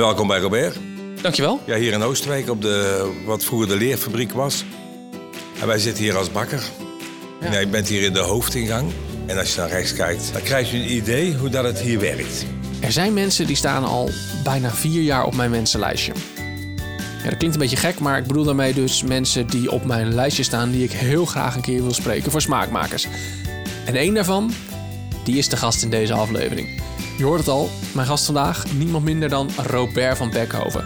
Welkom bij Robert. Dankjewel. Ja, hier in Oosterwijk op de, wat vroeger de leerfabriek was. En wij zitten hier als bakker. Ja. Je bent hier in de hoofdingang. En als je naar rechts kijkt, dan krijg je een idee hoe dat het hier werkt. Er zijn mensen die staan al bijna vier jaar op mijn mensenlijstje. Ja, dat klinkt een beetje gek, maar ik bedoel daarmee dus mensen die op mijn lijstje staan die ik heel graag een keer wil spreken voor smaakmakers. En één daarvan, die is de gast in deze aflevering. Je hoort het al, mijn gast vandaag, niemand minder dan Robert van Beckhoven.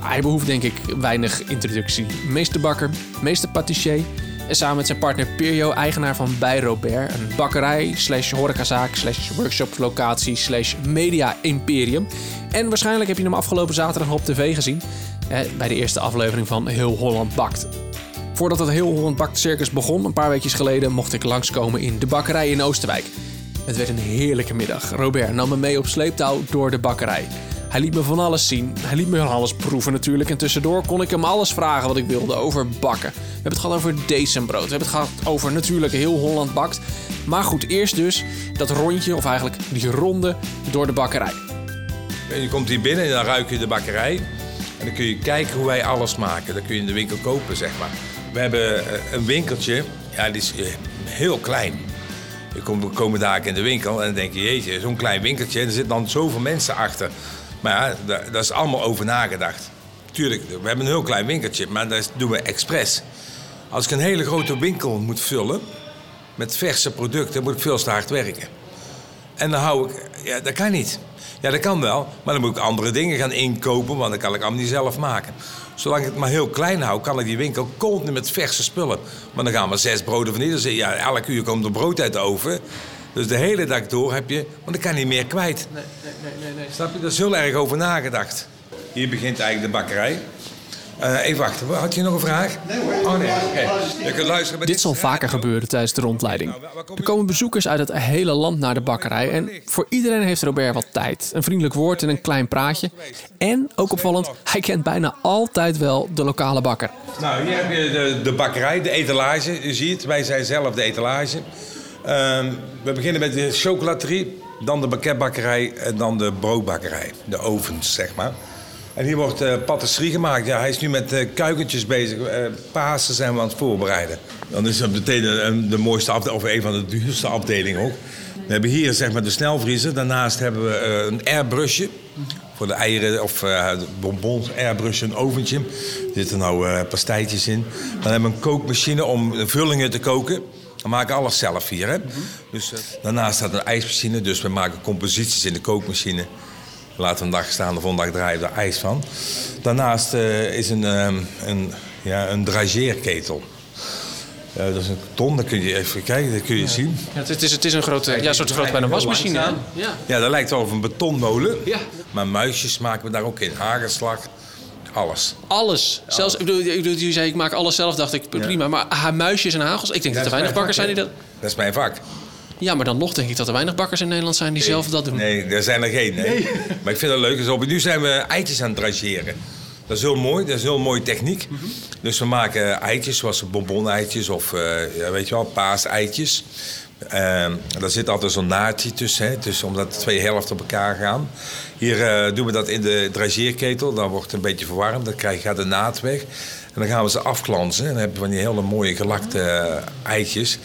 Hij behoeft denk ik weinig introductie. Meesterbakker, meester patissier en samen met zijn partner Pirio, eigenaar van Bij Robert, een bakkerij slash horecazaak slash workshoplocatie slash media imperium. En waarschijnlijk heb je hem afgelopen zaterdag op tv gezien bij de eerste aflevering van Heel Holland Bakt. Voordat het Heel Holland Bakt circus begon, een paar weekjes geleden, mocht ik langskomen in de bakkerij in Oosterwijk. Het werd een heerlijke middag. Robert nam me mee op sleeptouw door de bakkerij. Hij liet me van alles zien. Hij liet me van alles proeven natuurlijk. En tussendoor kon ik hem alles vragen wat ik wilde over bakken. We hebben het gehad over decembrood. We hebben het gehad over natuurlijk heel Holland bakt. Maar goed, eerst dus dat rondje, of eigenlijk die ronde, door de bakkerij. En je komt hier binnen en dan ruik je de bakkerij. En dan kun je kijken hoe wij alles maken. Dat kun je in de winkel kopen, zeg maar. We hebben eh, een winkeltje, ja, die is eh, heel klein. Je komt, we komen daar in de winkel en dan denk je, jeetje, zo'n klein winkeltje. En er zitten dan zoveel mensen achter. Maar ja, daar, daar is allemaal over nagedacht. Tuurlijk, we hebben een heel klein winkeltje, maar dat doen we expres. Als ik een hele grote winkel moet vullen met verse producten, moet ik veel te hard werken. En dan hou ik, ja, dat kan niet. Ja, dat kan wel, maar dan moet ik andere dingen gaan inkopen, want dat kan ik allemaal niet zelf maken. Zolang ik het maar heel klein hou, kan ik die winkel continu met verse spullen. Maar dan gaan we zes broden van ieder. Ja, elk uur komt er brood uit de oven. Dus de hele dag door heb je, want ik kan niet meer kwijt. Nee, nee, nee, nee. Snap je? Daar is heel erg over nagedacht. Hier begint eigenlijk de bakkerij. Eh, even wachten, had je nog een vraag? Nee hoor. Oh nee, oké. Je kunt luisteren. Dit zal vaker gebeuren tijdens de rondleiding. Er komen bezoekers uit het hele land naar de bakkerij. En voor iedereen heeft Robert wat tijd. Een vriendelijk woord en een klein praatje. En, ook opvallend, hij kent bijna altijd wel de lokale bakker. Nou, hier heb je de, de bakkerij, de etalage. Je ziet, wij zijn zelf de etalage. Ehm, we beginnen met de chocolaterie, dan de banketbakkerij en dan de broodbakkerij. De ovens, zeg maar. En hier wordt eh patisserie gemaakt. Ja, hij is nu met eh, kuikentjes bezig. Eh Pasen zijn we aan het voorbereiden. Dan is het meteen de, de mooiste afdeling, of een van de duurste afdelingen ook. We hebben hier zeg maar de snelvriezer. Daarnaast hebben we een airbrusje. Voor de eieren of bonbons, airbrusje, een oventje. Er zitten nou pastijtjes in. Dan hebben we een kookmachine om de vullingen te koken. We maken alles zelf hier. Hè? Dus, daarnaast staat een ijsmachine. Dus we maken composities in de kookmachine. Laten we een dag staan, de volgende dag draaien we er ijs van. Daarnaast eh, is een, ehm, een, ja, een drageerketel. Dat is een ton, dat kun je even kijken, dat kun je zien. Ja, het, is, het is een grote, ja, soort groot bijna wasmachine. hè? Ja. Ja, dat lijkt wel op een betonmolen. Ja. Maar muisjes maken we daar ook in. Hagelslag, alles. Alles. Zelfs, ik bedoel, ik bedoel, je zei ik maak alles zelf, dacht ik prima. Maar ha- muisjes en hagels, ik denk dat er weinig bakkers zijn die dat... Dat is mijn vak. Ja, maar dan nog denk ik dat er weinig bakkers in Nederland zijn die zelf dat doen. Nee, er zijn er geen. Nee. Maar ik vind het leuk. Dus op, nu zijn we eitjes aan het drageren. Dat is heel mooi, dat is een heel mooie techniek. Dus we maken eitjes zoals bonbon-eitjes of eh, ja, weet je wel, paaseitjes. Ehm daar zit altijd zo'n naadje tussen, hè, dus omdat de twee helften op elkaar gaan. Hier eh, doen we dat in de drageerketel, dan wordt het een beetje verwarmd, dan krijg, gaat de naad weg. En dan gaan we ze afklansen en dan heb je van die hele mooie gelakte eh, eitjes.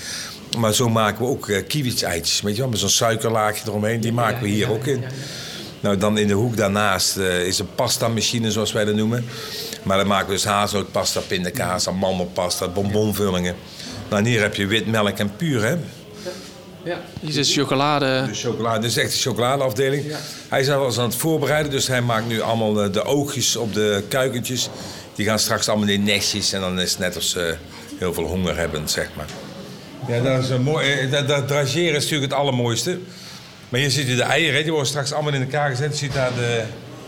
Maar zo maken we ook uh, weet je wel, met zo'n suikerlaagje eromheen. Die maken we hier ook in. Nou, dan in de hoek daarnaast eh, is een pasta-machine, zoals wij dat noemen. Maar dan maken we dus hazelnootpasta, pindakaas, amandelpasta, bonbonvullingen. Nou, en hier heb je wit melk en puur, hè. Ja. Hier is chocolade. De chocolade, dit is echt de chocoladeafdeling. Hij is al aan het voorbereiden, dus hij maakt nu allemaal eh, de oogjes op de kuikentjes. Die gaan straks allemaal in nestjes en dan is het net als ze heel veel honger hebben, zeg maar. Ja, dat is een mooi. eh, Dat, dat drageren is natuurlijk het allermooiste. Maar hier ziet u de eieren, die worden straks allemaal in elkaar gezet. Je ziet daar de.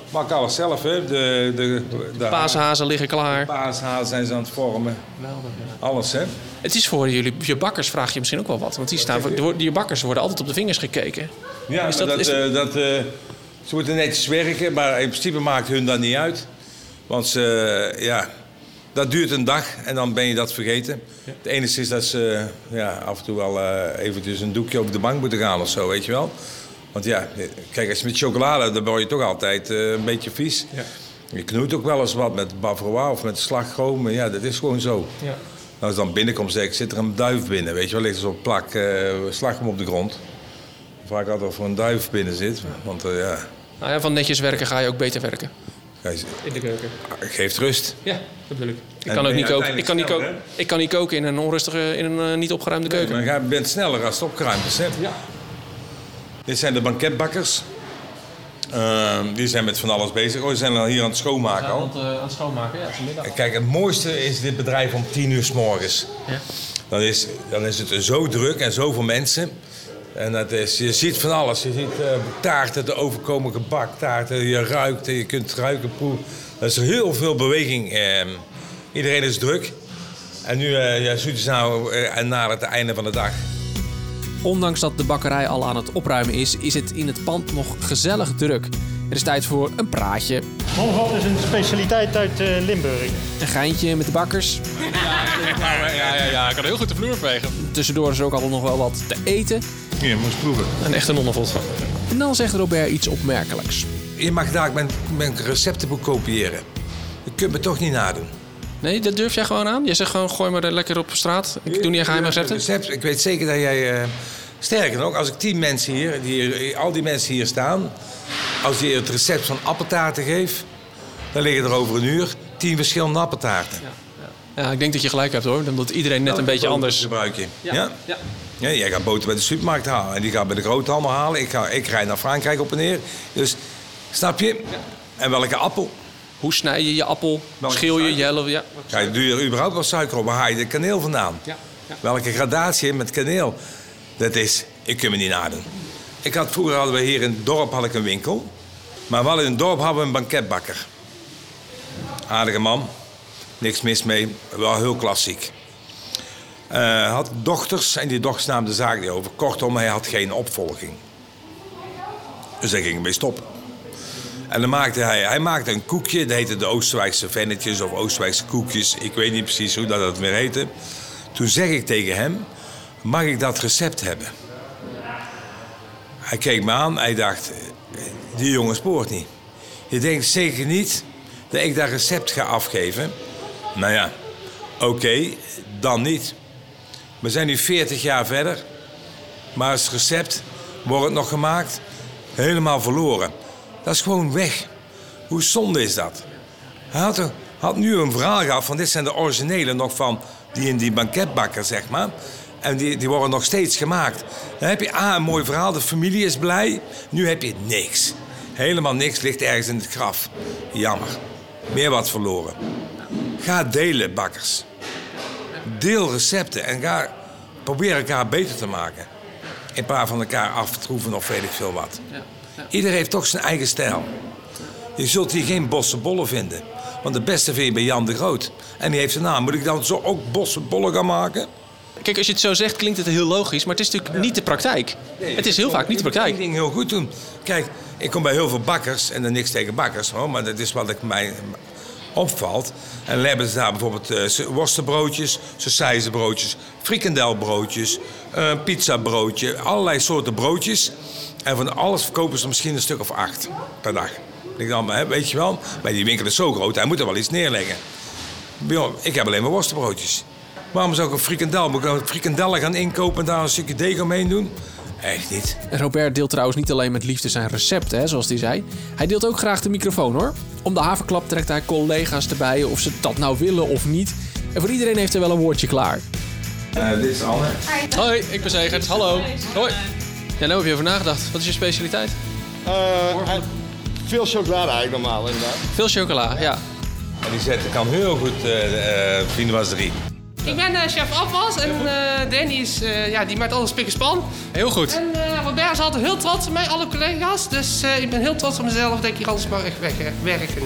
Maak alles zelf, hè? De, de, de Paashazen liggen klaar. paashazen zijn ze aan het vormen. Alles, hè? Het is voor jullie, je bakkers vraag je misschien ook wel wat. Want die, staan, die bakkers worden altijd op de vingers gekeken. Ja, Is dat- dat, is- eh, dat, eh, ze moeten netjes werken, maar in principe maakt hun dat niet uit. Want ze, ja, dat duurt een dag en dan ben je dat vergeten. Het enige is dat ze ja, af en toe wel eh eventjes een doekje over de bank moeten gaan of zo, weet je wel. Want ja, kijk, als je met chocolade, dan word je toch altijd eh, een beetje vies. Ja. Je knoeit ook wel eens wat met bavarois of met slagroom. Ja, dat is gewoon zo. Ja. Nou, als ik dan binnenkom, zeg ik, zit er een duif binnen. Weet je wel, ligt er zo'n plak eh slagroom op de grond. Ik altijd of er een duif binnen zit. Want ja, Nou ja, van netjes werken ga je ook beter werken. In de keuken. geeft rust. Ja, dat bedoel ik. Ik En kan ook je niet koken. Ik kan niet, koken. ik kan niet koken in een onrustige, in een eh, niet opgeruimde keuken. Maar je bent sneller als het opgeruimd is. Hè? Ja. Dit zijn de banketbakkers. Ehm, die zijn met van alles bezig. Oh, die zijn al hier aan het schoonmaken al. aan het schoonmaken, ja, vanmiddag. Kijk, het mooiste is dit bedrijf om tien uur s morgens. Ja. Dan is, dan is het zo druk en zoveel mensen. En dat is, je ziet van alles. Je ziet eh, taarten, de overkomen gebak, taarten. Je ruikt, je kunt ruiken, proeven. Er is heel veel beweging. ehm. iedereen is druk. En nu, eh ja, zoet is nou eh, en nadert het einde van de dag. Ondanks dat de bakkerij al aan het opruimen is, is het in het pand nog gezellig druk. Er is tijd voor een praatje, Honvat is een specialiteit uit eh, Limburg. een geintje met de bakkers. Ja, ja, ja, ik kan heel goed de vloer vegen. Tussendoor is er ook altijd nog wel wat te eten. Moet je proeven. Een echte nonnenvot. En dan zegt Robert iets opmerkelijks. Je mag daar mijn, mijn receptenboek kopiëren. Je kunt me toch niet nadoen. Nee, dat durf jij gewoon aan? Je zegt gewoon, gooi me er lekker op straat. Ik doe niet aan geheime recepten. Recept, ik weet zeker dat jij... eh, sterker nog, als ik tien mensen hier, die al die mensen hier staan... als die het recept van appeltaarten geef... dan liggen er over een uur tien verschillende appeltaarten. Ja, ik denk dat je gelijk hebt hoor. Omdat iedereen net een beetje anders... gebruik je. Ja? ja. Ja, jij gaat boter bij de supermarkt halen. En die gaat bij de allemaal halen. Ik, ga, ik rijd naar Frankrijk op en neer. Dus, snap je? En welke appel? Hoe snij je je appel? Welke Schil je jelle? Ja. Ga je, doe je er überhaupt wel suiker op? Waar haal je de kaneel vandaan? Ja, ja. Welke gradatie met kaneel? Dat is, ik kan me niet nadoen. Ik had, vroeger hadden we hier in het dorp had ik een winkel. Maar wel in het dorp hadden we een banketbakker. Aardige man. Niks mis mee. Wel heel klassiek. Eh, had dochters en die dochters namen de zaak niet over. Kortom, hij had geen opvolging. Dus daar ging ik mee stoppen. En dan maakte hij, hij maakte een koekje, dat heette de Oostenrijkse vennetjes of Oostenrijkse koekjes. Ik weet niet precies hoe dat, dat meer heette. Toen zeg ik tegen hem, mag ik dat recept hebben? Hij keek me aan, hij dacht, die jongen spoort niet. Je denkt zeker niet dat ik dat recept ga afgeven? Nou ja, oké, dan niet. We zijn nu 40 jaar verder, maar het recept wordt het nog gemaakt, helemaal verloren. Dat is gewoon weg. Hoe zonde is dat? Hij had, er- had nu een verhaal gehad van dit zijn de originele nog van die in die banketbakker, zeg maar. En die, die worden nog steeds gemaakt. Dan heb je A, een mooi verhaal, de familie is blij. Nu heb je niks. Helemaal niks ligt ergens in het graf. Jammer. Meer wat verloren. Ga delen, bakkers. Deel recepten en ga probeer elkaar beter te maken. In plaats van elkaar af te troeven of weet ik veel wat. Ieder heeft toch zijn eigen stijl. Je zult hier geen bossenbollen vinden. Want de beste vind je bij Jan de Groot. En die heeft zijn naam. Moet ik dan zo ook bossenbollen gaan maken? Kijk, als je het zo zegt, klinkt het heel logisch. Maar het is natuurlijk niet de praktijk. Het is heel vaak niet de Ik praktijk. moet één ding heel goed doen. Kijk, ik kom bij heel veel bakkers. En dan niks tegen bakkers. Hoor, maar dat is wat ik mij opvalt. En dan hebben ze daar bijvoorbeeld eh worstenbroodjes, sausijzenbroodjes, frikandelbroodjes, eh pizzabroodje, allerlei soorten broodjes. En van alles verkopen ze misschien een stuk of acht per dag. Ik denk dan, weet je wel, maar die winkel is zo groot, hij moet er wel iets neerleggen. Ik heb alleen maar worstenbroodjes. Waarom zou ik een frikandel? Moet ik frikandellen gaan inkopen en daar een stukje deeg omheen doen? Echt niet. En Robert deelt trouwens niet alleen met liefde zijn recepten, hè, zoals hij zei. Hij deelt ook graag de microfoon hoor. Om de haverklap trekt hij collega's erbij of ze dat nou willen of niet. En voor iedereen heeft hij wel een woordje klaar. Eh, dit is Anne. Hoi, ik ben Zegert. Hallo. Hoi. Ja, nou heb je over nagedacht. Wat is je specialiteit? Eh, veel chocolade eigenlijk normaal inderdaad. Veel chocola, ja. En die zetten kan heel goed eh uh, vrienden was drie. Ik ben eh, chef afwas en eh, Danny is, eh, ja, die maakt alles spik en span. Heel goed. En eh, Robert is altijd heel trots op mij, alle collega's. Dus eh, ik ben heel trots op mezelf dat ik hier alles mag weg, werken.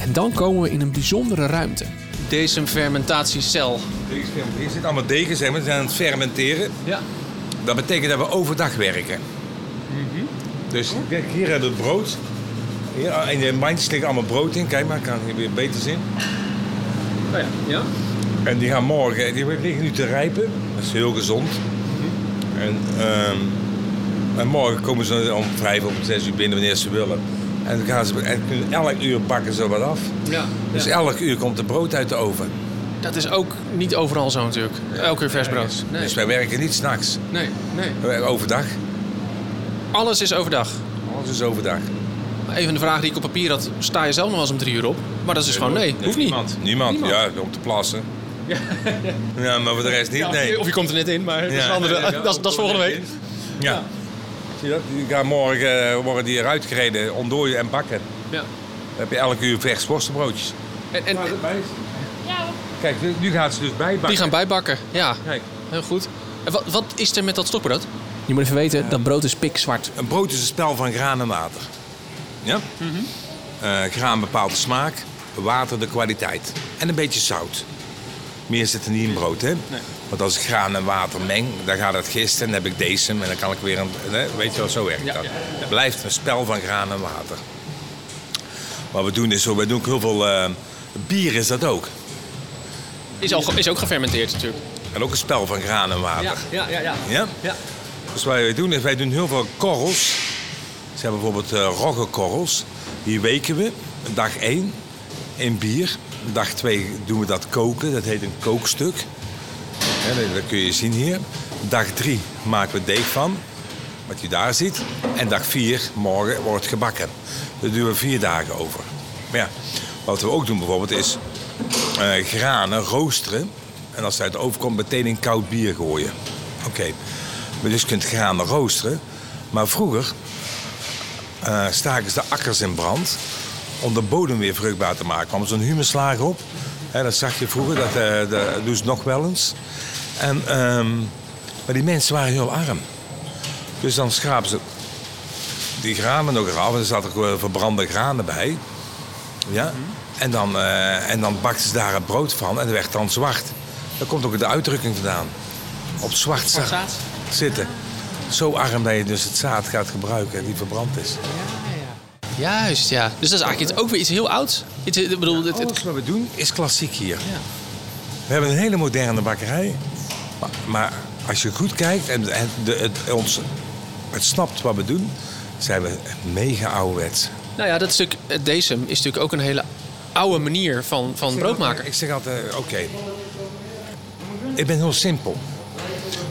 En dan komen we in een bijzondere ruimte. Deze fermentatiecel. Hier zitten allemaal degens, hè, we zijn aan het fermenteren. Ja. Dat betekent dat we overdag werken. Dus kijk, hier hebben we brood. Hier, in de mandjes liggen allemaal brood in. Kijk maar, kan je weer beter zien. Oh ja. ja. En die gaan morgen, die liggen nu te rijpen. Dat is heel gezond. En ehm, En morgen komen ze om vijf of zes uur binnen wanneer ze willen. En dan gaan ze en kunnen elk uur bakken ze wat af. Ja. Dus elk uur komt er brood uit de oven. Dat is ook niet overal zo natuurlijk. Elke uur vers brood. Nee. Dus wij werken niet s'nachts. nee, nee. We werken overdag. Alles is overdag. Alles is overdag. Even de vraag die ik op papier had. Sta je zelf nog wel eens om drie uur op? Maar dat is dus gewoon nee. Hoeft niet. Niemand. Niemand. Ja, om te plassen. Ja. maar voor de rest niet. Nee. Of je komt er net in, maar dat is, Ja. een andere, dat, is- dat is volgende week. Ja. Zie je dat? Die gaan morgen eh, worden die eruit gereden, ontdooien en bakken. Ja. Dan heb je elke uur vers worstenbroodjes. En, en Kijk, nu- gaat ze dus bijbakken. die gaan bijbakken. Ja, Kijk, heel goed. En wat, wat is er met dat stokbrood? Je moet even weten, dat brood is pikzwart. een brood is een spel van graan en water. Ja? Eh, graan bepaalt de smaak, water de kwaliteit. En een beetje zout. Meer zit er niet in brood, hè? Want als ik graan en water meng, dan gaat het gisten en dan heb ik deze en dan kan ik weer een... hè, Weet je wel, zo werkt dat. Het blijft een spel van graan en water. Wat we doen is zo, we doen ook heel veel... eh, bier is dat ook. Is, al, is ook gefermenteerd natuurlijk. En ook een spel van graan en water. ja, ja. ja. Ja? Ja. Dus wat wij doen is, wij doen heel veel korrels. Ze hebben bijvoorbeeld uh, roggekorrels. Die weken we, dag 1 in bier. Dag 2 doen we dat koken, dat heet een kookstuk. Dat, kun je zien hier. Dag 3 maken we deeg van, wat u daar ziet. En dag 4, morgen, wordt gebakken. Daar doen we vier dagen over. Maar ja, wat we ook doen bijvoorbeeld is eh, granen roosteren. En als het uit de oven komt, meteen in koud bier gooien. Oké. Maar dus je kunt granen roosteren. Maar vroeger eh, staken ze de akkers in brand om de bodem weer vruchtbaar te maken. Er kwam zo'n humuslaag op. Dat zag je vroeger, dat, dat doen ze nog wel eens. En, ehm, maar die mensen waren heel arm. Dus dan schrapen ze die granen nog eraf. En er zaten ook eh, verbrande granen bij. Ja? En, dan, eh, en dan bakten ze daar het brood van en dat werd dan zwart. Daar komt ook de uitdrukking vandaan. Op zwart zaad zitten. Zo arm dat je dus het zaad gaat gebruiken die verbrand is. Juist, ja. Dus dat is eigenlijk ook weer iets heel ouds. Iets, ik bedoel, het, Alles wat we doen is klassiek hier. We hebben een hele moderne bakkerij. Maar, maar als je goed kijkt en het, de, het, ons, het snapt wat we doen, zijn we mega ouderwets. nou ja, dat stuk decem is natuurlijk ook een hele oude manier van, van brood maken. Ik zeg altijd, oké. Ik ben heel simpel.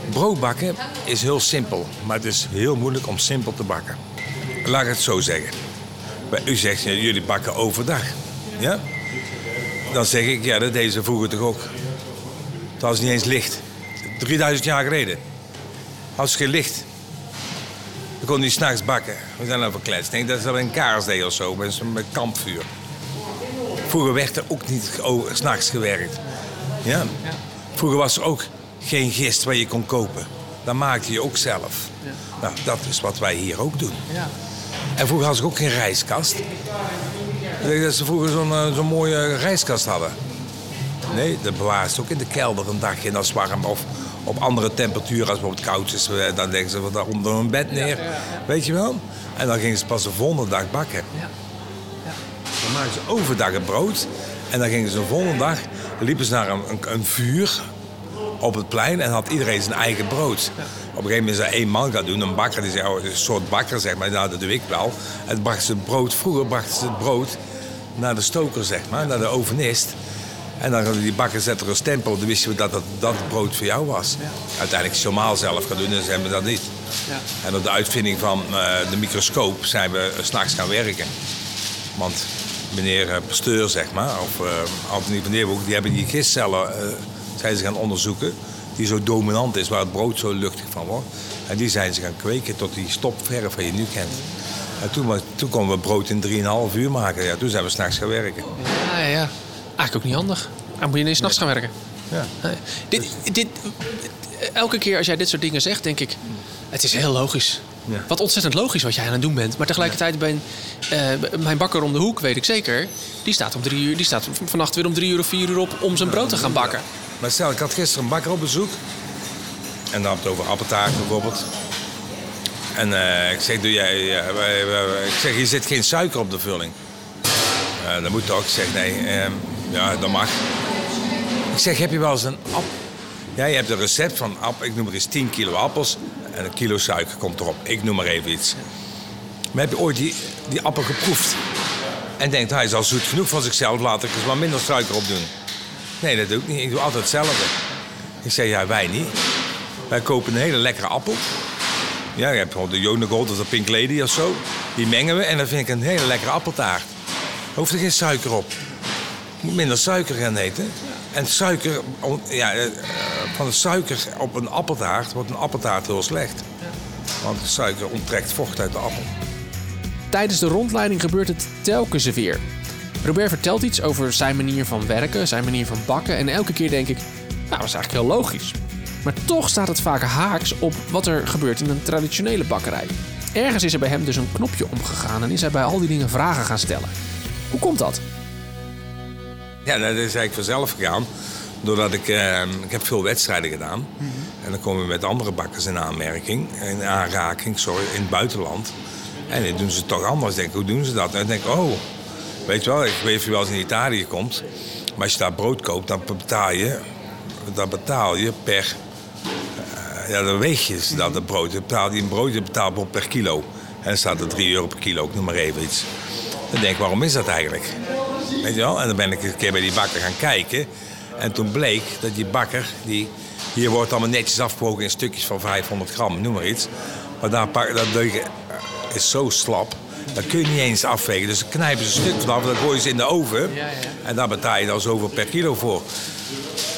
Brood bakken is heel simpel, maar het is heel moeilijk om simpel te bakken. Laat ik het zo zeggen. Bij U zegt, ja, jullie bakken overdag. Ja? Dan zeg ik, ja, dat deden ze vroeger toch ook. Het was niet eens licht. 3000 jaar geleden. Had ze geen licht. We konden niet s'nachts bakken. We zijn nou verkletst. Ik denk dat ze dat een kaars deden of zo, met met kampvuur. Vroeger werd er ook niet s'nachts gewerkt. Ja? Vroeger was er ook geen gist waar je kon kopen. Dat maakte je ook zelf. Nou, dat is wat wij hier ook doen. En vroeger hadden ze ook geen reiskast. Ik denk dat ze vroeger zo'n eh, zo'n mooie reiskast hadden. Nee, dat bewaren ze ook in de kelder een dagje en dat is warm. Of op andere temperaturen, als het bijvoorbeeld koud is, eh, dan leggen ze daar onder hun bed neer. Weet je wel? En dan gingen ze pas de volgende dag bakken. Dan maakten ze overdag het brood. En dan gingen ze de volgende dag, liepen ze naar een, een, een vuur op het plein en had iedereen zijn eigen brood. Op een gegeven moment is er één man gaan doen, een bakker, die zei, oh, een soort bakker zeg maar, nou, dat doe ik wel. En toen brachten ze het brood, vroeger brachten ze het brood naar de stoker zeg maar, naar de ovenist. En dan hadden die bakker zette er een stempel dan wisten we dat dat, dat het brood voor jou was. Uiteindelijk is het normaal zelf gaan doen en ze hebben dat niet. En op de uitvinding van eh, de microscoop zijn we eh, s'nachts gaan werken. Want meneer eh, Pasteur, zeg maar, of uh, Anthony van Leeuwenhoek, die hebben die gistcellen zijn ze gaan onderzoeken. Die zo dominant is, waar het brood zo luchtig van wordt. En die zijn ze gaan kweken tot die stopverf wat je nu kent. En toen, toen konden we brood in 3,5 uur maken. Ja, toen zijn we s'nachts gaan werken. Ja, ja, ja. Eigenlijk ook niet handig. Dan moet je ineens s'nachts gaan werken. Ja. Nee. Dit, dit, elke keer als jij dit soort dingen zegt, denk ik... Het is heel logisch. Ja. Wat ontzettend logisch wat jij aan het doen bent. Maar tegelijkertijd ben eh, mijn bakker om de hoek, weet ik zeker... die staat, om drie uur, die staat vannacht weer om drie uur of vier uur op... om zijn brood te gaan bakken. Maar stel, ik had gisteren een bakker op bezoek. En dan had het over appeltaart bijvoorbeeld. En eh, ik zeg, doe jij, wij- wij- ik zeg, hier zit geen suiker op de vulling. Eh, dat moet toch? Ik zeg, nee, ehm, ja, dat mag. Ik zeg, heb je wel eens een app? Ja, je hebt een recept van, app, ik noem maar eens 10 kilo appels. En een kilo suiker komt erop. Ik noem maar even iets. Maar heb je ooit die, die appel geproefd? En denkt, hij is al zoet genoeg van zichzelf, laat ik eens wat minder suiker op doen. Nee, dat doe ik niet. Ik doe altijd hetzelfde. Ik zeg, ja, wij niet. Wij kopen een hele lekkere appel. Ja, je hebt de Jonegold of de Pink Lady of zo. Die mengen we en dan vind ik een hele lekkere appeltaart. Hoeft er geen suiker op. Moet minder suiker gaan eten. En suiker, ja, eh, van de suiker op een appeltaart wordt een appeltaart heel slecht. Want de suiker onttrekt vocht uit de appel. Tijdens de rondleiding gebeurt het telkens weer. Robert vertelt iets over zijn manier van werken, zijn manier van bakken. En elke keer denk ik, nou, dat is eigenlijk heel logisch. Maar toch staat het vaak haaks op wat er gebeurt in een traditionele bakkerij. Ergens is er bij hem dus een knopje omgegaan en is hij bij al die dingen vragen gaan stellen. Hoe komt dat? Ja, dat is eigenlijk vanzelf gegaan. Doordat ik, eh, ik heb veel wedstrijden gedaan. En dan komen we met andere bakkers in aanmerking. In aanraking, sorry, in het buitenland. En dan doen ze het toch anders. Ik denk, hoe doen ze dat? En dan denk ik, oh, weet je wel, ik weet of je wel eens in Italië komt. Maar als je daar brood koopt, dan betaal je, dan betaal je per... eh, ja, dan weeg je dat brood. Je een brood, je betaalt per kilo. En dan staat er 3 euro per kilo, ik noem maar even iets. Dan denk ik, waarom is dat eigenlijk? Weet je wel? En dan ben ik een keer bij die bakker gaan kijken. En toen bleek dat die bakker, die, hier wordt allemaal netjes afgewogen in stukjes van 500 gram, noem maar iets. Maar daar dat is zo slap, dat kun je niet eens afwegen. Dus dan knijpen ze een stuk vanaf, dan gooien ze in de oven. En daar betaal je dan zoveel per kilo voor.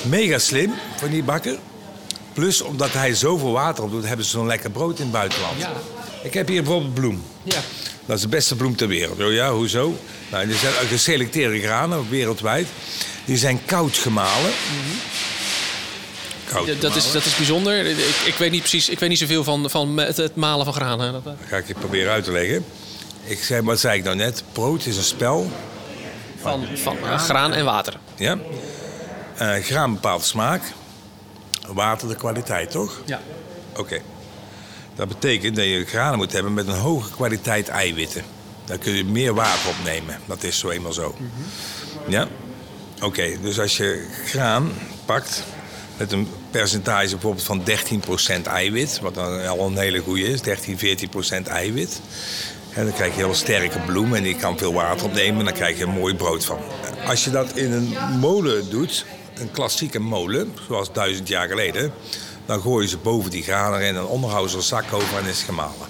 Mega slim van die bakker. Plus, omdat hij zoveel water op doet, hebben ze zo'n lekker brood in het buitenland. Ik heb hier bijvoorbeeld bloem. Dat is de beste bloem ter wereld. Oh ja, hoezo? Nou, die zijn geselecteerde granen, wereldwijd. Die zijn koud gemalen. Koud Dat is, dat is bijzonder. Ik, ik weet niet precies, ik weet niet zoveel van, van het, het malen van granen. Dat ga ik je proberen uit te leggen. Ik zei, wat zei ik nou net? Brood is een spel. van van eh, graan en water. Ja? Eh, graan bepaalt smaak. Water de kwaliteit, toch? Ja. Oké. Dat betekent dat je granen moet hebben met een hoge kwaliteit eiwitten. Dan kun je meer water opnemen. Dat is zo eenmaal zo. Ja? Oké, dus als je graan pakt met een percentage bijvoorbeeld van 13% eiwit, wat dan al een hele goede is, 13, 14% eiwit. En dan krijg je heel sterke bloem en die kan veel water opnemen en dan krijg je een mooi brood van. Als je dat in een molen doet, een klassieke molen, zoals duizend jaar geleden, dan gooien ze boven die granen en onderhouden ze er zak over en is gemalen.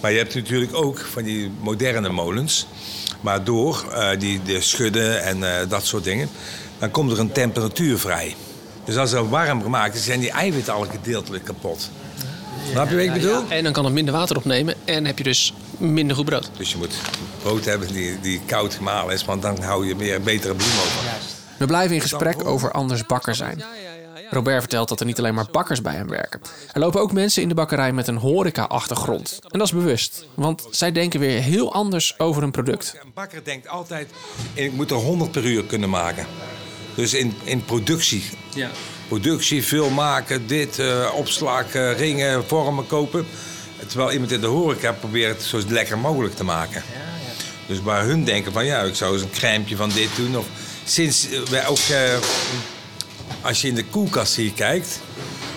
Maar je hebt natuurlijk ook van die moderne molens, maar door eh, die de schudden en eh, dat soort dingen, dan komt er een temperatuur vrij. Dus als er warm gemaakt zijn die eiwitten al gedeeltelijk kapot. Snap je wat ik bedoel? En dan kan het minder water opnemen en heb je dus minder goed brood. Dus je moet brood hebben die, die koud gemalen is, want dan hou je meer betere bloem over. We blijven in gesprek over anders bakker zijn. Robert vertelt dat er niet alleen maar bakkers bij hem werken. Er lopen ook mensen in de bakkerij met een horeca-achtergrond. En dat is bewust, want zij denken weer heel anders over een product. Een bakker denkt altijd, ik moet er 100 per uur kunnen maken. Dus in, in productie. Ja. Productie, veel maken, dit, eh, opslag, eh, ringen, vormen kopen. Terwijl iemand in de horeca probeert het zo lekker mogelijk te maken. Dus waar hun denken van ja, ik zou eens een crèmepje van dit doen. Of sinds eh, wij ook, eh, als je in de koelkast hier kijkt.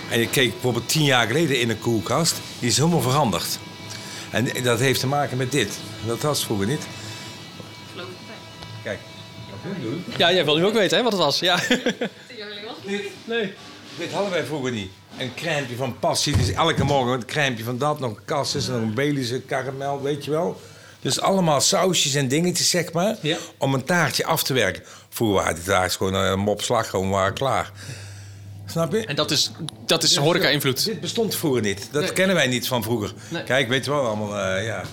En je keek bijvoorbeeld tien jaar geleden in een koelkast. Die is helemaal veranderd. En dat heeft te maken met dit. Dat was vroeger niet. Kijk, wat hun doen. Ja, jij wil nu ook weten hè, wat het was. Ja. Dit, nee. dit hadden wij vroeger niet. Een crèmepje van passie. Dus elke morgen een crèmepje van dat. Nog een cassis, nog een Baileys, karamel, weet je wel. Dus allemaal sausjes en dingetjes, zeg maar. Ja. Om een taartje af te werken. Vroeger waren die taartjes gewoon een mop slagroom, waren klaar. Snap je? En dat is, dat is horeca-invloed. Dit bestond vroeger niet. Dat kennen wij niet van vroeger. Nee. Kijk, weet je wel, allemaal, eh, ja...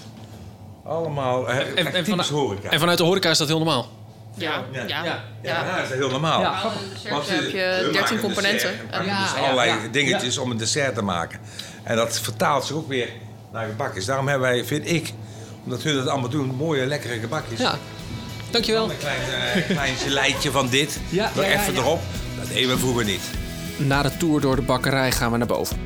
Allemaal, uh, En, horeca. en vanuit de horeca is dat heel normaal. Ja, ja. ja, ja. ja. dat is heel normaal. Ja. Dessert Want heb je we 13 maken een componenten. dessert. En- dus allerlei dingetjes om een dessert te maken. En dat vertaalt zich ook weer naar gebakjes. Daarom hebben wij, vind ik, omdat we dat allemaal doen, mooie, lekkere gebakjes. Ja. Dankjewel. Een klein, eh, klein geleidje van dit, Ja, er ja, ja, even ja. erop. Dat deden we vroeger niet. Na de tour door de bakkerij gaan we naar boven.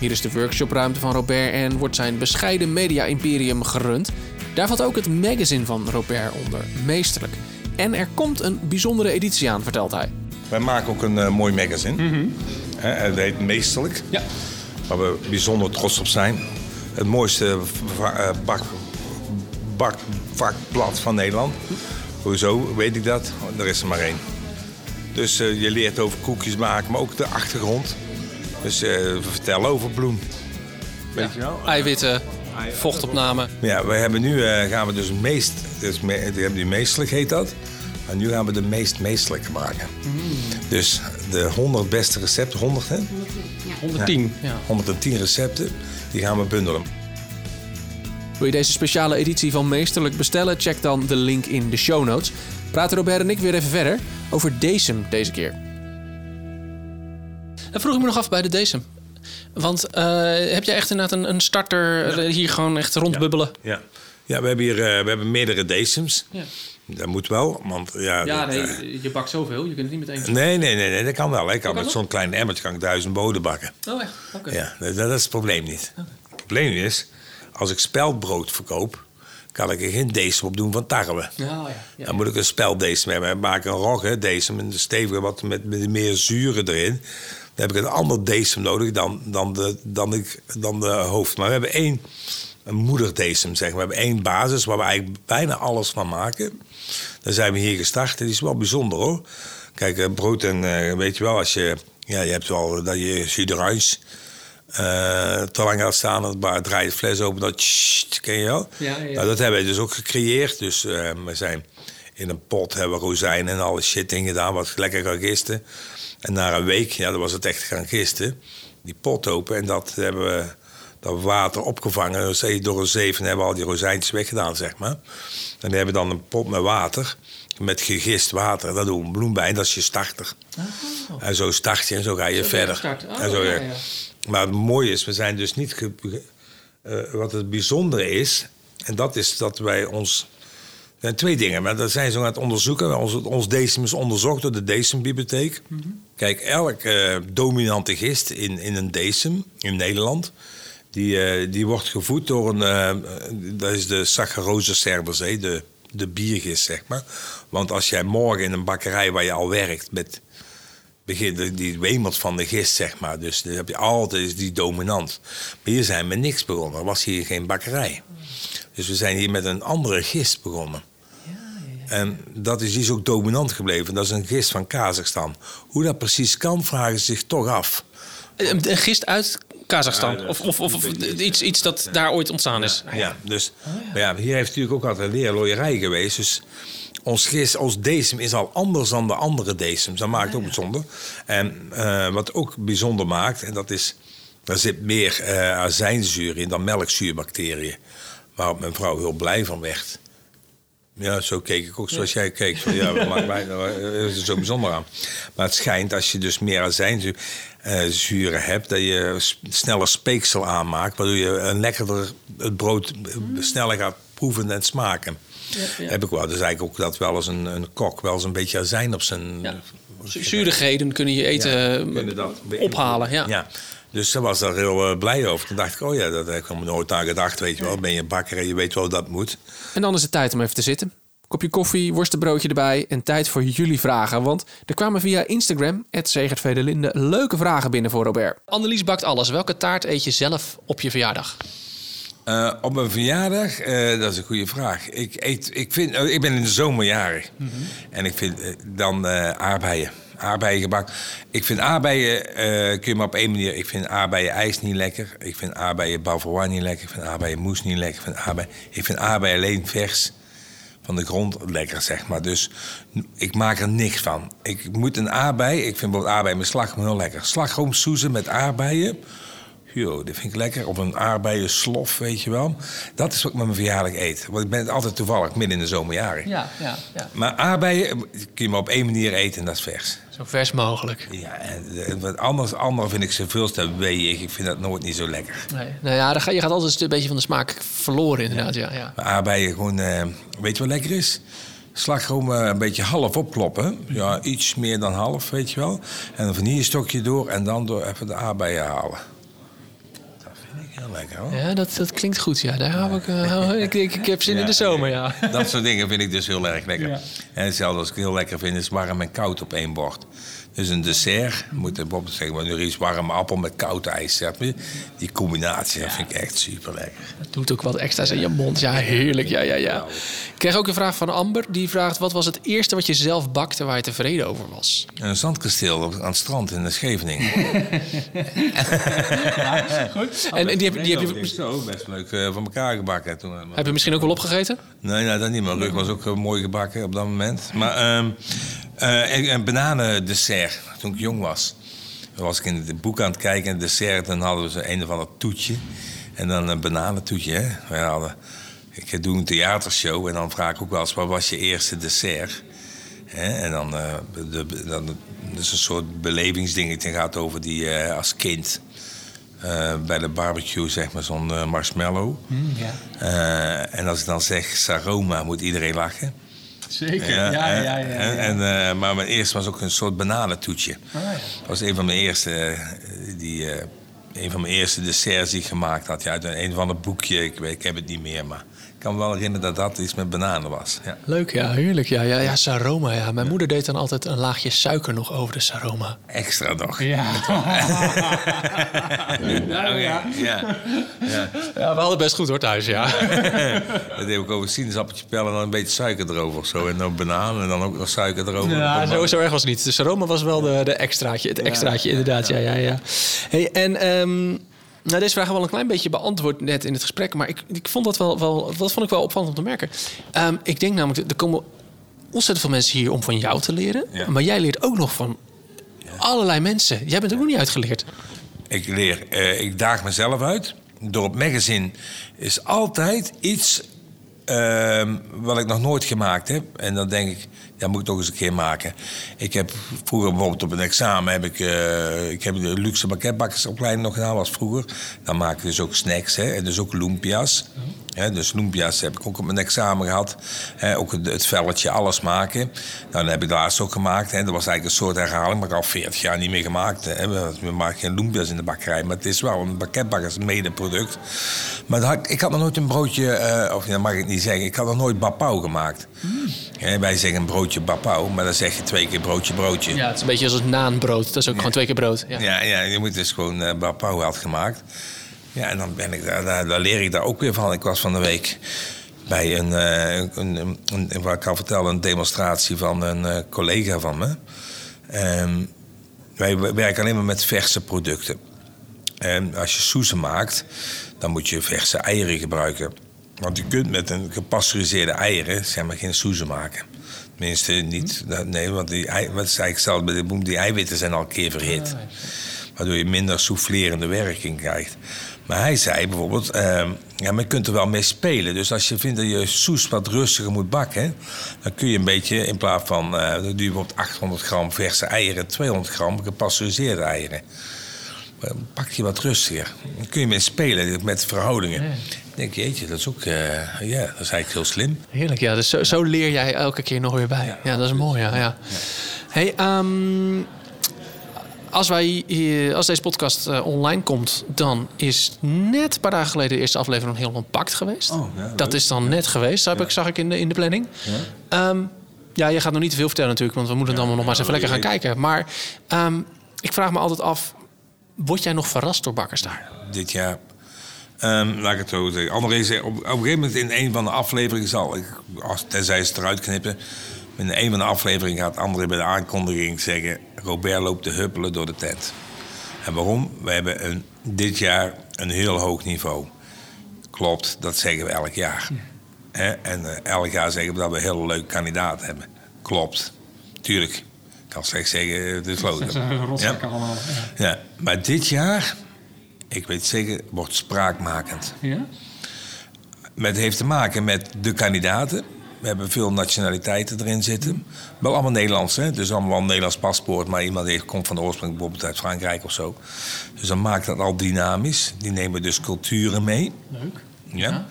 Hier is de workshopruimte van Robert en wordt zijn bescheiden media-imperium gerund. Daar valt ook het magazine van Robert onder, meesterlijk. En er komt een bijzondere editie aan, vertelt hij. Wij maken ook een eh, mooi magazine. Hè, het heet Meesterlijk. Ja. waar we bijzonder trots op zijn. Het mooiste eh, bak, bakvakblad van Nederland. Hoezo weet ik dat? Er is er maar één. Dus eh, je leert over koekjes maken, maar ook de achtergrond. Dus eh, we vertellen over bloem. Weet je wel? Eiwitten, vochtopname. Ja, we hebben nu eh, gaan we dus meest, dus me, we hebben nu meestelijk heet dat. En nu gaan we de meest meestelijke maken. Dus de 100 beste recepten, 100 hè? 110. Ja. 110 recepten, die gaan we bundelen. Wil je deze speciale editie van Meesterlijk bestellen? Check dan de link in de show notes. Praten Robert en ik weer even verder over Decem deze keer. Dan vroeg ik me nog af bij de Decem. Want eh, heb jij echt inderdaad een, een starter eh, hier gewoon echt rondbubbelen? Ja, ja we hebben hier eh, we hebben meerdere decems. Ja. Dat moet wel, want ja... Ja, dat, nee, je bakt zoveel. Je kunt het niet meteen... nee, nee, nee, nee, dat kan wel. hè. Ik kan met zo'n klein emmertje kan ik duizend boden bakken. Oh, echt? Oké. Ja, dat, dat is het probleem niet. Het probleem is, als ik speldbrood verkoop, kan ik er geen decem op doen van tarwe. Ja, ja. ja. Dan moet ik een speldecem hebben. Ik maak een rogge decem, een stevige wat met, met meer zuren erin. Dan heb ik een ander decem nodig dan, dan, de, dan, ik, dan de hoofd. Maar we hebben één een moederdecem, zeg maar. We hebben één basis waar we eigenlijk bijna alles van maken. Daar zijn we hier gestart. Die is wel bijzonder hoor. Kijk, eh, brood en eh, weet je wel, als je... Ja, je hebt wel dat je d'orange eh, te lang gaat staan. Dan ba- draai je het fles open, dat tssst, ken je wel? Ja, ja. Nou, dat hebben we dus ook gecreëerd. Dus we zijn in een pot hebben we rozijnen en alle shit in gedaan, wat lekker gisten. En na een week, ja, dan was het echt gaan gisten. Die pot open en dat hebben we dat water opgevangen. Door een zeven hebben we al die rozijntjes weggedaan, zeg maar. En dan hebben we dan een pot met water, met gegist water. Daar doen we een bloem bij dat is je starter. En zo start je en zo ga je verder. Oh, en zo, ja, ja. ja. Maar het mooie is, we zijn dus niet... ge- eh, wat het bijzondere is, en dat is dat wij ons... Er zijn twee dingen, maar dat zijn ze aan het onderzoeken. Ons, ons is onderzocht door de Decembibliotheek. Kijk, elk eh, dominante gist in, in een decem in Nederland... Die, eh, die wordt gevoed door een... eh, dat is de Saccharose cervus, de, de biergist, zeg maar. Want als jij morgen in een bakkerij waar je al werkt... met begin, die wemelt van de gist, zeg maar. Dus dan heb je altijd die dominant. Maar hier zijn we niks begonnen. Er was hier geen bakkerij. Dus we zijn hier met een andere gist begonnen. En dat is, die is ook dominant gebleven. Dat is een gist van Kazachstan. Hoe dat precies kan, vragen ze zich toch af. Een, een gist uit Kazachstan? of of, of, of iets, iets dat daar ooit ontstaan is? Ja, dus maar ja, hier heeft natuurlijk ook altijd een leerlooierij geweest. Dus ons gist, ons decem is al anders dan de andere decems. Dat maakt ook bijzonder. En eh, wat ook bijzonder maakt, en dat is... Er zit meer eh azijnzuur in dan melkzuurbacteriën. Waarop mijn vrouw heel blij van werd. Ja, zo keek ik ook zoals jij keek. Van, ja, wat maakt mij nou, is er zo bijzonder aan. Maar het schijnt als je dus meer azijnzuren eh, hebt... dat je sneller speeksel aanmaakt... waardoor je een lekkerder het brood sneller gaat proeven en smaken. Heb ik wel. Dus eigenlijk ook dat wel eens een, een kok wel eens een beetje azijn op zijn... Ja. Zu- Zuurigheden kunnen je eten eh, ophalen. Ja. Dus ze was daar heel eh, blij over. Toen dacht ik, oh ja, dat heb ik helemaal nooit aan gedacht. Weet je wel, ben je bakker en je weet wel dat moet. En dan is het tijd om even te zitten. Kopje koffie, worstenbroodje erbij en tijd voor jullie vragen. Want er kwamen via Instagram, Linde, leuke vragen binnen voor Robert. Annelies bakt alles. Welke taart eet je zelf op je verjaardag? Eh, op mijn verjaardag, eh, dat is een goede vraag. Ik, eet, ik, vind, oh, ik ben in de zomer jarig. En ik vind dan eh aardbeien. Aardbeien gebak. Ik vind aardbeien, eh, kun je maar op één manier... Ik vind aardbeien ijs niet lekker. Ik vind aardbeien bavarois niet lekker. Ik vind aardbeien moes niet lekker. Ik vind aardbeien, ik vind aardbeien alleen vers van de grond lekker, zeg maar. Dus ik maak er niks van. Ik moet een aardbei... Ik vind bijvoorbeeld aardbeien met slagroom heel lekker. Slagroomsoezen met aardbeien... Jo, dat vind ik lekker. Of een aardbeien slof, weet je wel. Dat is wat ik met mijn verjaardag eet. Want ik ben altijd toevallig midden in de zomerjaren. Ja, ja, ja. Maar aardbeien kun je maar op één manier eten en dat is vers. Zo vers mogelijk. Ja, en, en wat anders, andere vind ik ze veel te weeig. Ik vind dat nooit niet zo lekker. Nee. Nou ja, dan ga, je gaat altijd een beetje van de smaak verloren inderdaad. Ja. Ja, Maar aardbeien gewoon, eh, weet je wat lekker is? Slagroom eh, een beetje half opkloppen. Ja, iets meer dan half, weet je wel. En een vanillestokje door en dan door even de aardbeien halen. Dat vind ik Heel lekker hoor. Ja, dat, dat klinkt goed. Ja, daar hou ik, eh, ik, ik, ik heb zin in de zomer, ja. Dat soort dingen vind ik dus heel erg lekker. En hetzelfde als ik heel lekker vind is warm en koud op één bord. Dus een dessert, moet ik bijvoorbeeld zeggen, maar nu is warme appel met koud ijs. Zeg maar. Die combinatie dat vind ik echt super lekker. Het doet ook wat extra's in je mond. Ja, heerlijk. Ja, ja, ja. Ik kreeg ook een vraag van Amber. Die vraagt, wat was het eerste wat je zelf bakte waar je tevreden over was? Een zandkasteel op- aan het strand in de Scheveningen. En, en die heb, die heb, je, zo best leuk eh, van elkaar gebakken. Toen, heb je misschien ook wel opgegeten? Nee, nee, dat niet. Mijn rug was ook eh, mooi gebakken op dat moment. Maar ehm eh, en- een bananendessert, toen ik jong was. Dan was ik in het boek aan het kijken, een dessert, dan hadden we zo een of ander toetje. En dan een bananentoetje, hè. Hadden, ik doe een theatershow en dan vraag ik ook wel eens, wat was je eerste dessert? Hè? En dan, eh de, dan, dat is een soort belevingsdingetje, het gaat over die eh, als kind... eh, bij de barbecue, zeg maar, zo'n eh, marshmallow. Eh, en als ik dan zeg Saroma, moet iedereen lachen. Zeker. Ja, Ja, ja, ja. ja, En, en, maar mijn eerste was ook een soort bananentoetje. Dat was een van mijn eerste, die, een van mijn eerste desserts die ik gemaakt had. Ja, uit een, van het boekje, ik, weet, ik heb het niet meer, maar kan me wel herinneren dat dat iets met bananen was. Ja. Leuk, ja, heerlijk. Ja, ja, ja, saroma. Ja. Mijn moeder deed dan altijd een laagje suiker nog over de saroma. Extra nog. Ja. Ja, ja. ja. Ja, we hadden best goed hoor thuis, ja. Dat deed ik over sinaasappeltje pellen en dan een beetje suiker erover of zo. En dan bananen en dan ook nog suiker erover. Ja, zo, zo erg was het niet. De saroma was wel de, de extraatje, het extraatje inderdaad. Ja, ja, ja. Hey, en ehm, nou, deze vraag hebben we al een klein beetje beantwoord net in het gesprek. Maar ik, ik vond dat wel, wel, dat vond ik wel opvallend om te merken. Ehm, ik denk namelijk, er komen ontzettend veel mensen hier om van jou te leren. Ja. Maar jij leert ook nog van allerlei mensen. Jij bent ook nog niet uitgeleerd. Ik leer, eh, ik daag mezelf uit. Door het magazine is altijd iets ehm, wat ik nog nooit gemaakt heb. En dan denk ik, dat moet ik toch eens een keer maken. Ik heb vroeger bijvoorbeeld op een examen heb ik, eh, ik heb de luxe pakketbakkersopleiding nog gedaan, was vroeger. Dan maak ik dus ook snacks, hè, en dus ook lumpia's. Dus lumpia's heb ik ook op mijn examen gehad. Ook het, het velletje, alles maken. Nou, dat heb ik laatst ook gemaakt. Hè. Dat was eigenlijk een soort herhaling, maar ik al 40 jaar niet meer gemaakt. We, we maken geen lumpia's in de bakkerij, maar het is wel een pakketbakkers medeproduct. Maar dat had- ik had nog nooit een broodje, eh, of dat mag ik niet zeggen, ik had nog nooit bapau gemaakt. Hè, wij zeggen een broodje bapau, maar dan zeg je twee keer broodje broodje. Ja, het is een beetje als het naanbrood. Dat is ook gewoon twee keer brood. Ja. Ja, ja, je moet dus gewoon uh, Bapau had gemaakt. Ja, en dan ben ik daar, daar, daar leer ik daar ook weer van. Ik was van de week bij een, eh, een, een, een- wat ik al vertelde, een demonstratie van een eh, collega van me. Ehm, wij werken alleen maar met verse producten. En als je soezen maakt, dan moet je verse eieren gebruiken. Want je kunt met een gepasteuriseerde eieren zeg maar, geen soezen maken. Tenminste, niet. dat- Nee, want die, wat is eigenlijk hetzelfde bij de boem. Die eiwitten zijn al een keer verhit. Waardoor je minder soufflerende werking krijgt. Maar hij zei bijvoorbeeld, ehm, ja, maar je kunt er wel mee spelen. Dus als je vindt dat je soes wat rustiger moet bakken... dan kun je een beetje, in plaats van... eh dan doe je bijvoorbeeld 800 gram verse eieren... 200 gram gepasteuriseerde eieren. Dan pak je wat rustiger. Dan kun je mee spelen met verhoudingen. Dan denk je, jeetje, dat is ook... eh, ja, dat is eigenlijk heel slim. Heerlijk, ja. Dus zo, zo leer jij elke keer nog weer bij. Ja, dat is mooi, ja. ja. Hey, ehm, als, wij, hier- als deze podcast eh, online komt, dan is net een paar dagen geleden de eerste aflevering van Heel Pakt geweest. Oh, ja, dat is dan net geweest, heb ik, zag ik in de, in de planning. Ja. ja, je gaat nog niet te veel vertellen natuurlijk, want we moeten het allemaal nog maar eens even lekker gaan kijken. Maar ehm, ik vraag me altijd af, word jij nog verrast door Bakkers daar? dit jaar. Ehm, laat ik het zo zeggen. André zei, op, op een gegeven moment in een van de afleveringen zal ik, als, tenzij ze het eruit knippen, in een van de afleveringen gaat André bij de aankondiging zeggen: Robert loopt te huppelen door de tent. En waarom? We hebben een, dit jaar een heel hoog niveau. Klopt, dat zeggen we elk jaar. En eh, elk jaar zeggen we dat we een heel leuke kandidaat hebben. Klopt. Tuurlijk. Ik kan slechts zeggen, het is lood. Rotzakken allemaal. Ja. Ja, maar dit jaar, ik weet zeker, wordt spraakmakend. Ja? Het heeft te maken met de kandidaten. We hebben veel nationaliteiten erin zitten. Wel allemaal Nederlands, hè? dus allemaal een Nederlands paspoort. Maar iemand die komt van de oorsprong bijvoorbeeld uit Frankrijk of zo. Dus dan maakt dat al dynamisch. Die nemen dus culturen mee. Leuk. Ja.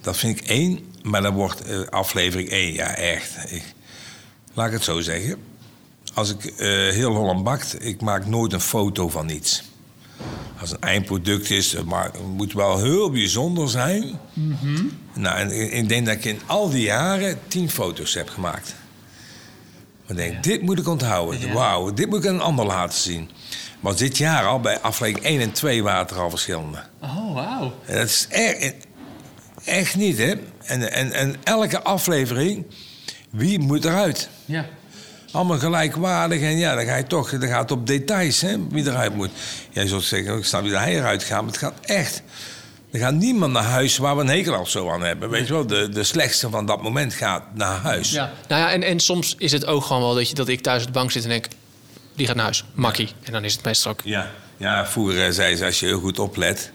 Dat vind ik één. Maar dan wordt eh, aflevering één, ja echt. Ik, laat ik het zo zeggen. Als ik eh, heel Holland bakt, ik maak nooit een foto van iets. Als een eindproduct is, maar het moet wel heel bijzonder zijn. Nou, en ik- denk dat ik in al die jaren tien foto's heb gemaakt. Ik denk, dit moet ik onthouden. Wauw, dit moet ik aan een ander laten zien. Maar dit jaar al, bij aflevering 1 en 2 waren er al verschillende. Oh, wauw. Dat is echt, echt niet, hè? En, en, en elke aflevering, wie moet eruit? Ja. Allemaal gelijkwaardig en ja, dan ga je toch, dan gaat het op details, hè, wie eruit moet. Jij zult zeggen, ik snap dat hij eruit gaat, maar het gaat echt. Er gaat niemand naar huis waar we een hekel of zo aan hebben. Weet je wel, de, de slechtste van dat moment gaat naar huis. Ja. Nou ja, en, en soms is het ook gewoon wel dat, je, dat ik thuis op de bank zit en denk... die gaat naar huis, makkie. En dan is het meestal ook... Ja, ja vroeger eh, zei ze, als je heel goed oplet...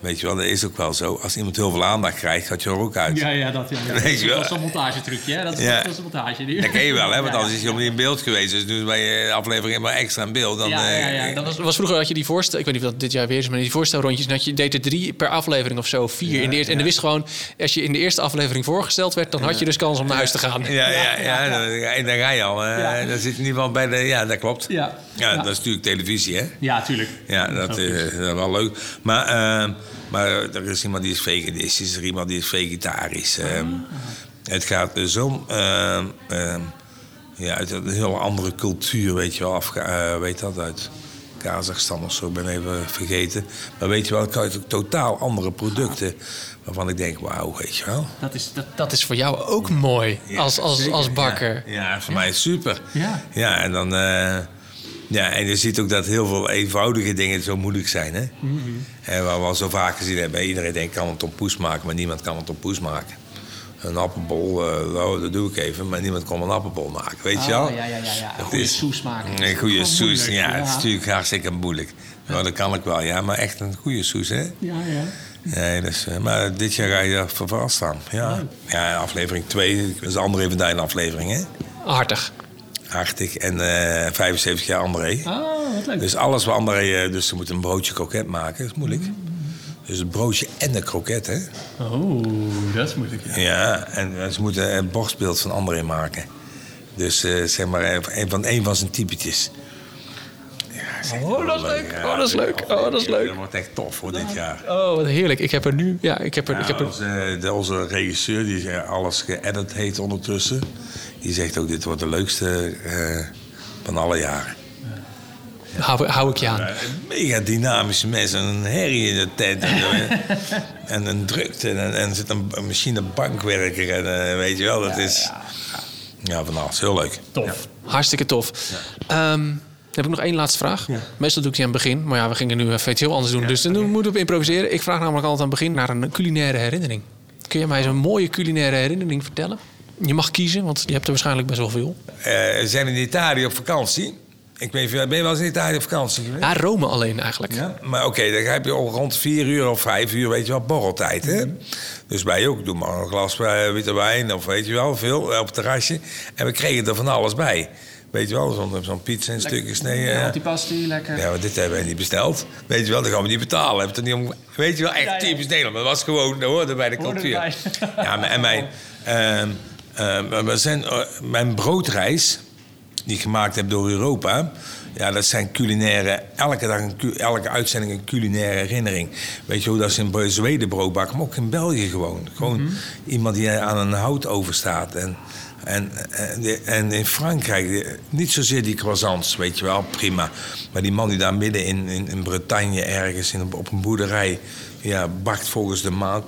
Weet je wel, dat is ook wel zo. Als iemand heel veel aandacht krijgt, gaat je er ook uit. Ja, ja, dat, ja, ja. Weet je wel. Dat is een montagetrucje, hè? Dat is, Ja. dat is een montage. Die... Dat ken je wel, hè? Want Ja, anders is je helemaal niet in beeld geweest. Dus nu bij je aflevering maar extra in beeld. Dan, Ja, ja, ja, eh, dat Dat was, was vroeger had je die voorstel, ik weet niet of dat dit jaar weer is, maar die voorstelrondjes, dat je deed er drie per aflevering of zo, vier in de eerste. En dan wist gewoon, als je in de eerste aflevering voorgesteld werd, dan had je dus kans om naar huis te gaan. Ja, ja, ja, dan, ga je al. eh, Ja. Dan zit je in ieder geval bij de... Ja, dat klopt. Ja. Ja, Ja. dat is natuurlijk televisie, hè? Ja, tuurlijk. Ja, dat, eh, dat is wel leuk. Maar, eh, maar er is iemand die is veganistisch, er is iemand die is vegetarisch. eh. Het gaat dus om... eh, eh, ja, uit een heel andere cultuur, weet je wel. Afga eh, weet dat, uit Kazachstan of zo, ik ben even vergeten. Maar weet je wel, ik uit totaal andere producten. Waarvan ik denk, wauw, weet je wel. Dat is, dat, Dat is voor jou ook mooi, Ja, als, als, zeker. als bakker. Ja, ja, voor mij is het super. Ja. Ja, en dan... ja, en je ziet ook dat heel veel eenvoudige dingen zo moeilijk zijn, hè? En waar we al zo vaak gezien hebben, iedereen denkt kan het op poes maken, maar niemand kan het op poes maken. Een appelbol, eh, nou, dat doe ik even, maar niemand kon een appelbol maken, weet je wel? Oh, ja, ja, ja, ja. Dat Goeie is- soes maken. Een goede gewoon soes, moeilijk, ja, ja. het is natuurlijk hartstikke moeilijk. Maar dat kan ik wel, ja, maar echt een goede soes, hè? Ja, ja. Nee, dus, maar dit jaar ga je daar voor verrast staan. Ja, ja aflevering 2, dat is André van Duin aflevering, hè? Hartig. Hartig en eh 75 jaar André. Oh, wat leuk. Dus alles wat André... eh, dus ze moeten een broodje kroket maken, dat is moeilijk. Dus het broodje en de kroket, hè? Oh, dat is moeilijk. Ja. Ja, en eh, ze moeten een borstbeeld van André maken. Dus eh, zeg maar, eh, een van, een van zijn typetjes. Ja, zeg, Oh, dat is leuk. Oh, dat is leuk. Oh, dat is leuk. Dat wordt echt tof voor dit jaar. Oh, wat heerlijk. Ik heb er nu, ja, ik heb er, ik heb Ja, er onze, de, onze regisseur, die eh, alles geëdit heeft ondertussen... die zegt ook, dit wordt de leukste eh, van alle jaren. hou, hou ik je aan. Eh, mega dynamische mensen, een herrie in de tent. En, een drukte. En, en er zit een, een machinebankwerker. En eh, weet je wel, dat is... Ja, van alles. Heel leuk. Tof. Hartstikke tof. Ehm, heb ik nog één laatste vraag. Meestal doe ik die aan het begin. Maar ja, we gingen nu even iets heel anders doen. Dus dan moeten we improviseren. Ik vraag namelijk altijd aan het begin naar een culinaire herinnering. Kun je mij zo'n mooie culinaire herinnering vertellen? Je mag kiezen, want je hebt er waarschijnlijk best wel veel. Eh, we zijn in Italië op vakantie. Ik weet, niet, ben je wel eens in Italië op vakantie geweest? Ja, Rome alleen eigenlijk. Ja, maar oké, dan heb je al rond vier uur of vijf uur, weet je wel, borreltijd. Hè? Dus wij ook, doe maar een glas eh, witte wijn of weet je wel, veel eh, op het terrasje. En we kregen er van alles bij. Weet je wel, zo'n pizza en stukjes snijden. Ja, Ja, antipasti, lekker. ja, maar dit hebben wij niet besteld. Weet je wel, dat gaan we niet betalen. Hebben niet om, weet je wel, echt typisch Nederland. Maar dat was gewoon, dat hoorde bij de cultuur. Ja, en mijn, ehm, ehm, we zijn, eh, mijn broodreis, die ik gemaakt heb door Europa... Ja, dat zijn culinaire, elke dag, een, elke uitzending een culinaire herinnering. Weet je hoe dat is in Zweden brood bakken, maar ook in België gewoon. Gewoon iemand die aan een hout overstaat. En, en, en, in Frankrijk, eh, niet zozeer die croissants, weet je wel, prima. Maar die man die daar midden in, in, in Bretagne ergens in, op een boerderij... Ja, bakt volgens de maand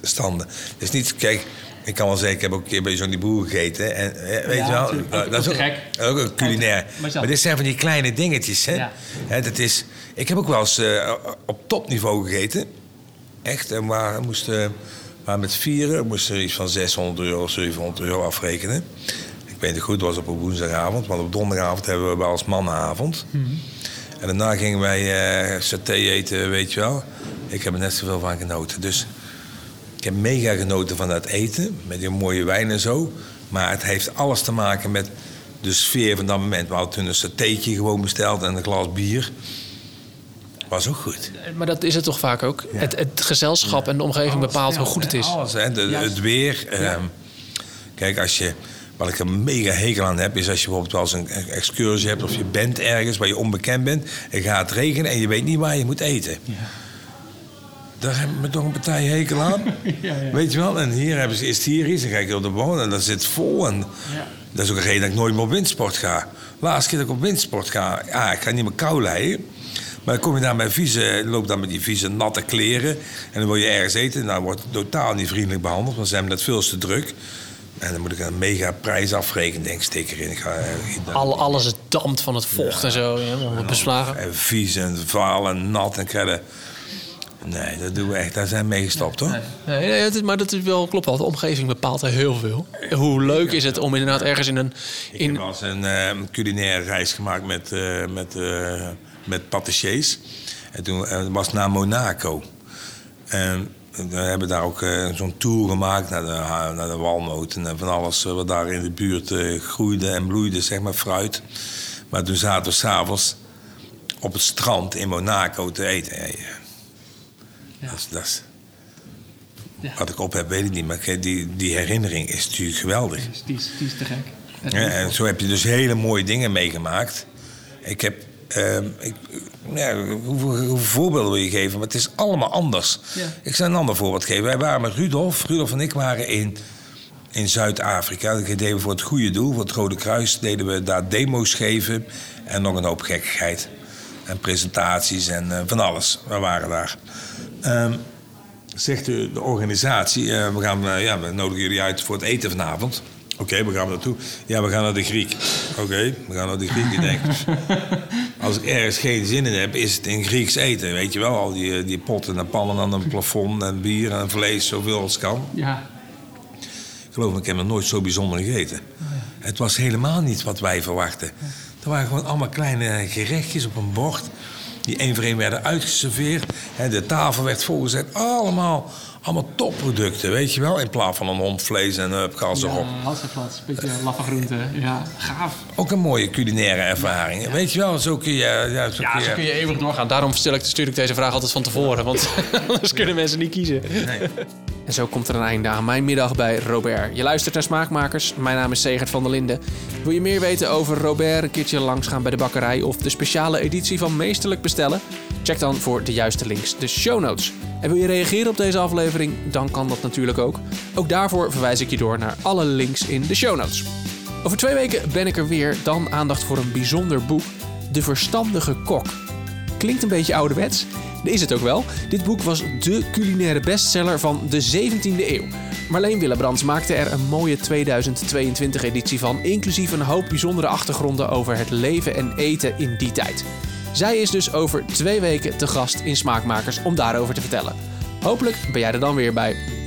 standen. Dus niet, kijk, ik kan wel zeggen, ik heb ook een keer bij zo'n die boer gegeten. En, eh, weet Ja, je wel, natuurlijk. dat, is ook ook, gek. ook een culinair. Maar dit zijn van die kleine dingetjes, hè. Ja. Hè, dat is, ik heb ook wel eens eh, op topniveau gegeten. Echt, en waar moesten maar met vieren moesten we iets van 600 euro, 700 euro afrekenen. Ik weet het goed, het was op een woensdagavond, want op donderdagavond hebben we wel eens mannenavond. En daarna gingen wij eh saté eten, weet je wel. Ik heb er net zoveel van genoten. Dus ik heb mega genoten van dat eten, met die mooie wijn en zo. Maar het heeft alles te maken met de sfeer van dat moment. We hadden toen een satéetje gewoon besteld en een glas bier. Was ook goed. Maar dat is het toch vaak ook? Het, het gezelschap en de omgeving bepaalt hoe goed het is. Alles, hè. De- het weer. ehm, kijk, als je Wat ik een mega hekel aan heb, is als je bijvoorbeeld wel eens een excursie hebt of je bent ergens waar je onbekend bent. Het gaat regenen en je weet niet waar je moet eten. Daar hebben we toch een partij hekel aan. Weet je wel? En hier hebben ze, is het hier iets, dan ga ik op de wonen en dat zit vol. En Dat is ook een reden dat ik nooit meer op windsport ga. Laatste keer dat ik op windsport ga, ja, ik ga niet meer kou leiden. Maar dan kom je daar met vieze, loop dan met die vieze natte kleren. En dan wil je ergens eten. Nou, wordt het totaal niet vriendelijk behandeld, want ze hebben net veel te druk. En dan moet ik een mega prijs afrekenen, denk ik, steek erin. Ik ga, eh, ik- Al, alles het dampt van het vocht en zo. Ja, helemaal beslagen. En vies en vaal en nat en kredden. Nee, dat doen we echt. Daar zijn we mee gestopt, hoor. Nee, nee, maar dat is wel, klopt wel. De omgeving bepaalt er heel veel. Hoe leuk is het om inderdaad ergens in een... Ik heb wel eens een eh, culinaire reis gemaakt met, eh met, met patissiers. En toen eh, was naar Monaco. En we hebben daar ook eh, zo'n tour gemaakt naar de, naar de walnoten en van alles wat daar in de buurt eh, groeide en bloeide, zeg maar fruit. Maar toen zaten we s'avonds op het strand in Monaco te eten. Ja. Dat is, dat is, Wat ik op heb, weet ik niet. Maar die, die herinnering is natuurlijk geweldig. Die, is, die is te gek. Ja, en zo heb je dus hele mooie dingen meegemaakt. Ik heb. Ehm, ik, ja, hoeveel, hoeveel voorbeelden wil je geven? Maar het is allemaal anders. Ja. Ik zal een ander voorbeeld geven. Wij waren met Rudolf. Rudolf en ik waren in, in Zuid-Afrika. Dat deden we voor het goede doel. Voor het Rode Kruis deden we daar demo's geven. En nog een hoop gekkigheid. En presentaties en eh, van alles. We waren daar. Ehm, zegt de, de organisatie, eh, we, gaan, eh, ja, we nodigen jullie uit voor het eten vanavond. Oké, we gaan naartoe. Ja, we gaan naar de Griek. Oké, we gaan naar de Griek. Ik denk, als ik ergens geen zin in heb, is het in Grieks eten. Weet je wel, al die, eh, die potten en pannen aan een plafond en bier en vlees, zoveel als kan. Ja, Geloof me, ik heb nog nooit zo bijzonder gegeten. Het was helemaal niet wat wij verwachten. Er waren gewoon allemaal kleine gerechtjes op een bord. Die één voor één werden uitgeserveerd. De tafel werd volgezet. Allemaal, allemaal topproducten, weet je wel. In plaats van een hond vlees en uh, gas erop. ja Hasselblad, beetje laffe groente. Ja, gaaf. Ook een mooie culinaire ervaring. Weet je wel, zo kun je... Ja, zo ja, kun zo je, kun je eeuwig doorgaan. Daarom stel ik, stuur ik deze vraag altijd van tevoren. Want anders kunnen mensen niet kiezen. Nee. En zo komt er een einde aan mijn middag bij Robert. Je luistert naar Smaakmakers. Mijn naam is Segert van der Linden. Wil je meer weten over Robert, een keertje langsgaan bij de bakkerij of de speciale editie van Meesterlijk bestellen? Check dan voor de juiste links de show notes. En wil je reageren op deze aflevering? Dan kan dat natuurlijk ook. Ook daarvoor verwijs ik je door naar alle links in de show notes. Over twee weken ben ik er weer. Dan aandacht voor een bijzonder boek. De Verstandige Kok. Klinkt een beetje ouderwets. Dat is het ook wel. Dit boek was de culinaire bestseller van de 17e eeuw. Marleen Willebrands maakte er een mooie 2022 editie van, inclusief een hoop bijzondere achtergronden over het leven en eten in die tijd. Zij is dus over twee weken te gast in Smaakmakers om daarover te vertellen. Hopelijk ben jij er dan weer bij.